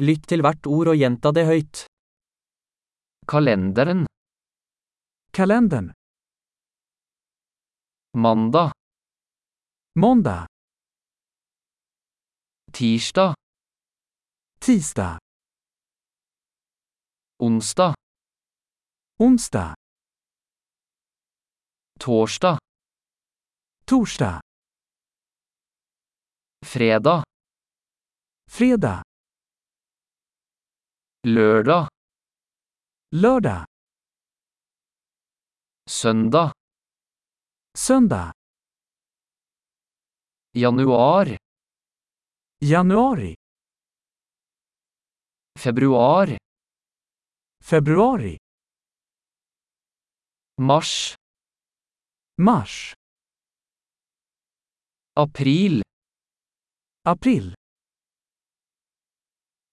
Lytt til hvert ord og gjenta det høyt. Kalenderen, Kalendern. mandag, Måndag. tirsdag, Tisdag. onsdag, Onsdag. torsdag, Torsdag. fredag, Fredag. Lørdag, Lørdag. søndag, Søndag. januar, Januari. februar, Februari. mars, Mars. april, April.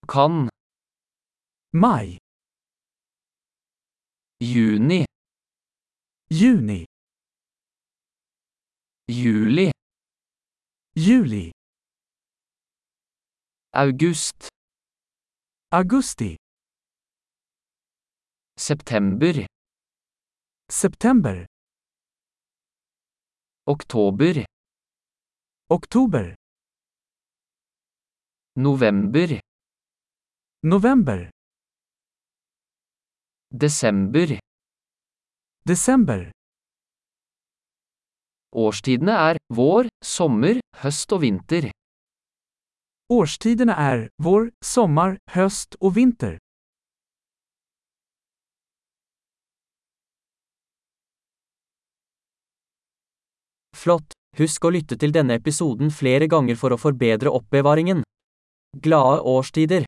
kan, Maj. juni, Juni. juli, Juli. august, Augusti. september, September. oktober, Oktober. november, November. Desember. Desember. Årstidene er vår, sommer, høst og vinter. Årstidene er vår, sommer, høst og vinter. Flott! Husk å lytte til denne episoden flere ganger for å forbedre oppbevaringen. Glade årstider!